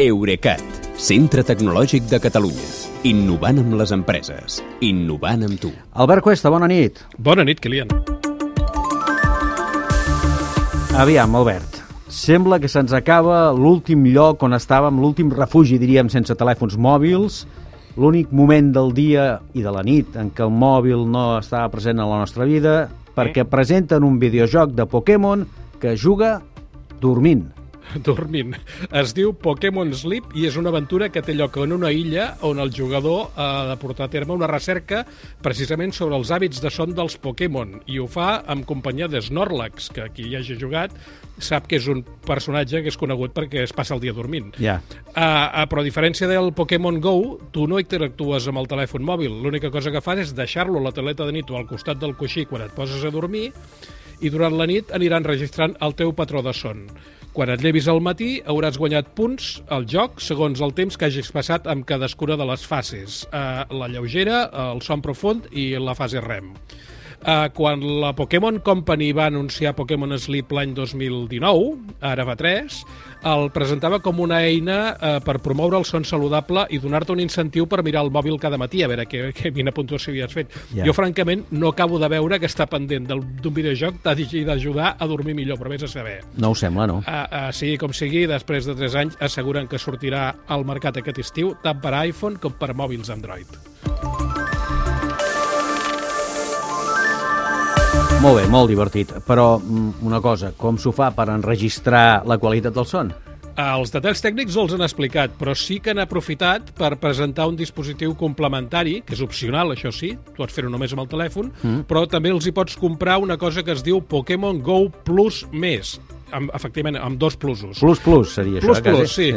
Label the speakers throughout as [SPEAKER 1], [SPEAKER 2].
[SPEAKER 1] Eurecat, centre tecnològic de Catalunya. Innovant amb les empreses. Innovant amb tu.
[SPEAKER 2] Albert Cuesta, bona nit.
[SPEAKER 3] Bona nit, Kilian.
[SPEAKER 2] Aviam, Albert. Sembla que se'ns acaba l'últim lloc on estàvem, l'últim refugi, diríem, sense telèfons mòbils, l'únic moment del dia i de la nit en què el mòbil no estava present en la nostra vida, perquè presenten un videojoc de Pokémon que juga dormint.
[SPEAKER 3] Dormint. Es diu Pokémon Sleep i és una aventura que té lloc en una illa on el jugador ha de portar a terme una recerca precisament sobre els hàbits de son dels Pokémon i ho fa amb companyia de Snorlax, que qui hi hagi jugat sap que és un personatge que és conegut perquè es passa el dia dormint.
[SPEAKER 2] Ja.
[SPEAKER 3] Uh, uh, però a diferència del Pokémon GO, tu no interactues amb el telèfon mòbil. L'única cosa que fas és deixar-lo a la teleta de nit o al costat del coixí quan et poses a dormir i durant la nit aniran registrant el teu patró de son. Quan et llevis al matí hauràs guanyat punts al joc segons el temps que hagis passat amb cadascuna de les fases. Uh, la lleugera, el son profund i la fase REM. Uh, quan la Pokémon Company va anunciar Pokémon Sleep l'any 2019, ara fa 3, el presentava com una eina uh, per promoure el son saludable i donar-te un incentiu per mirar el mòbil cada matí, a veure que, que, quina puntuació havies fet.
[SPEAKER 2] Ja.
[SPEAKER 3] Jo, francament, no acabo de veure que està pendent d'un videojoc t'ha d'ajudar a dormir millor, però vés a saber.
[SPEAKER 2] No ho sembla, no?
[SPEAKER 3] Uh, uh, sigui com sigui, després de 3 anys asseguren que sortirà al mercat aquest estiu tant per iPhone com per mòbils Android.
[SPEAKER 2] Molt bé, molt divertit. Però mm, una cosa, com s'ho fa per enregistrar la qualitat del son?
[SPEAKER 3] Els detalls tècnics els han explicat, però sí que han aprofitat per presentar un dispositiu complementari, que és opcional, això sí, tu pots fer-ho només amb el telèfon, mm. però també els hi pots comprar una cosa que es diu Pokémon Go Plus Més, amb, efectivament, amb dos plusos.
[SPEAKER 2] Plus, plus seria
[SPEAKER 3] Plus,
[SPEAKER 2] això, eh,
[SPEAKER 3] plus, sí.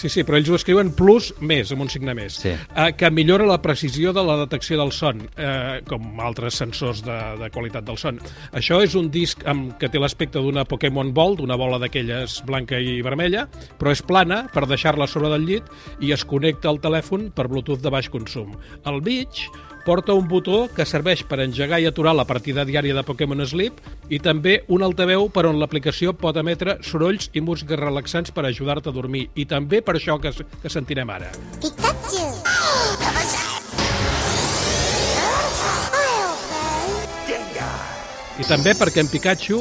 [SPEAKER 3] Sí, sí, però ells ho escriuen plus més, amb un signe més,
[SPEAKER 2] Sí.
[SPEAKER 3] eh, que millora la precisió de la detecció del son, eh, com altres sensors de, de qualitat del son. Això és un disc amb, que té l'aspecte d'una Pokémon Ball, d'una bola d'aquelles blanca i vermella, però és plana per deixar-la sobre del llit i es connecta al telèfon per Bluetooth de baix consum. El Beach porta un botó que serveix per engegar i aturar la partida diària de Pokémon Sleep i també un altaveu per on l'aplicació pot emetre sorolls i músiques relaxants per ajudar-te a dormir. I també per això que, que sentirem ara.
[SPEAKER 4] Pikachu!
[SPEAKER 3] I també perquè en Pikachu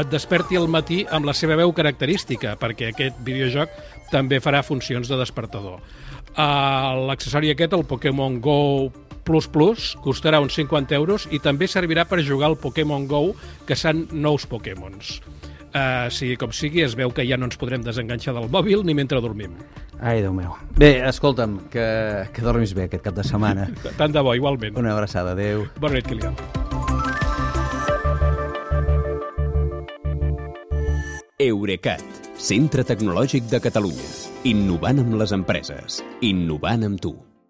[SPEAKER 3] et desperti al matí amb la seva veu característica, perquè aquest videojoc també farà funcions de despertador. Uh, L'accessori aquest, el Pokémon Go Plus Plus, costarà uns 50 euros i també servirà per jugar al Pokémon Go, que són nous Pokémons. Uh, sigui com sigui, es veu que ja no ens podrem desenganxar del mòbil ni mentre dormim.
[SPEAKER 2] Ai, Déu meu. Bé, escolta'm, que, que dormis bé aquest cap de setmana.
[SPEAKER 3] Tant de bo, igualment.
[SPEAKER 2] Una abraçada, adeu.
[SPEAKER 3] Bona nit, Kilian.
[SPEAKER 1] Eurecat, centre tecnològic de Catalunya. Innovant amb les empreses. Innovant amb tu.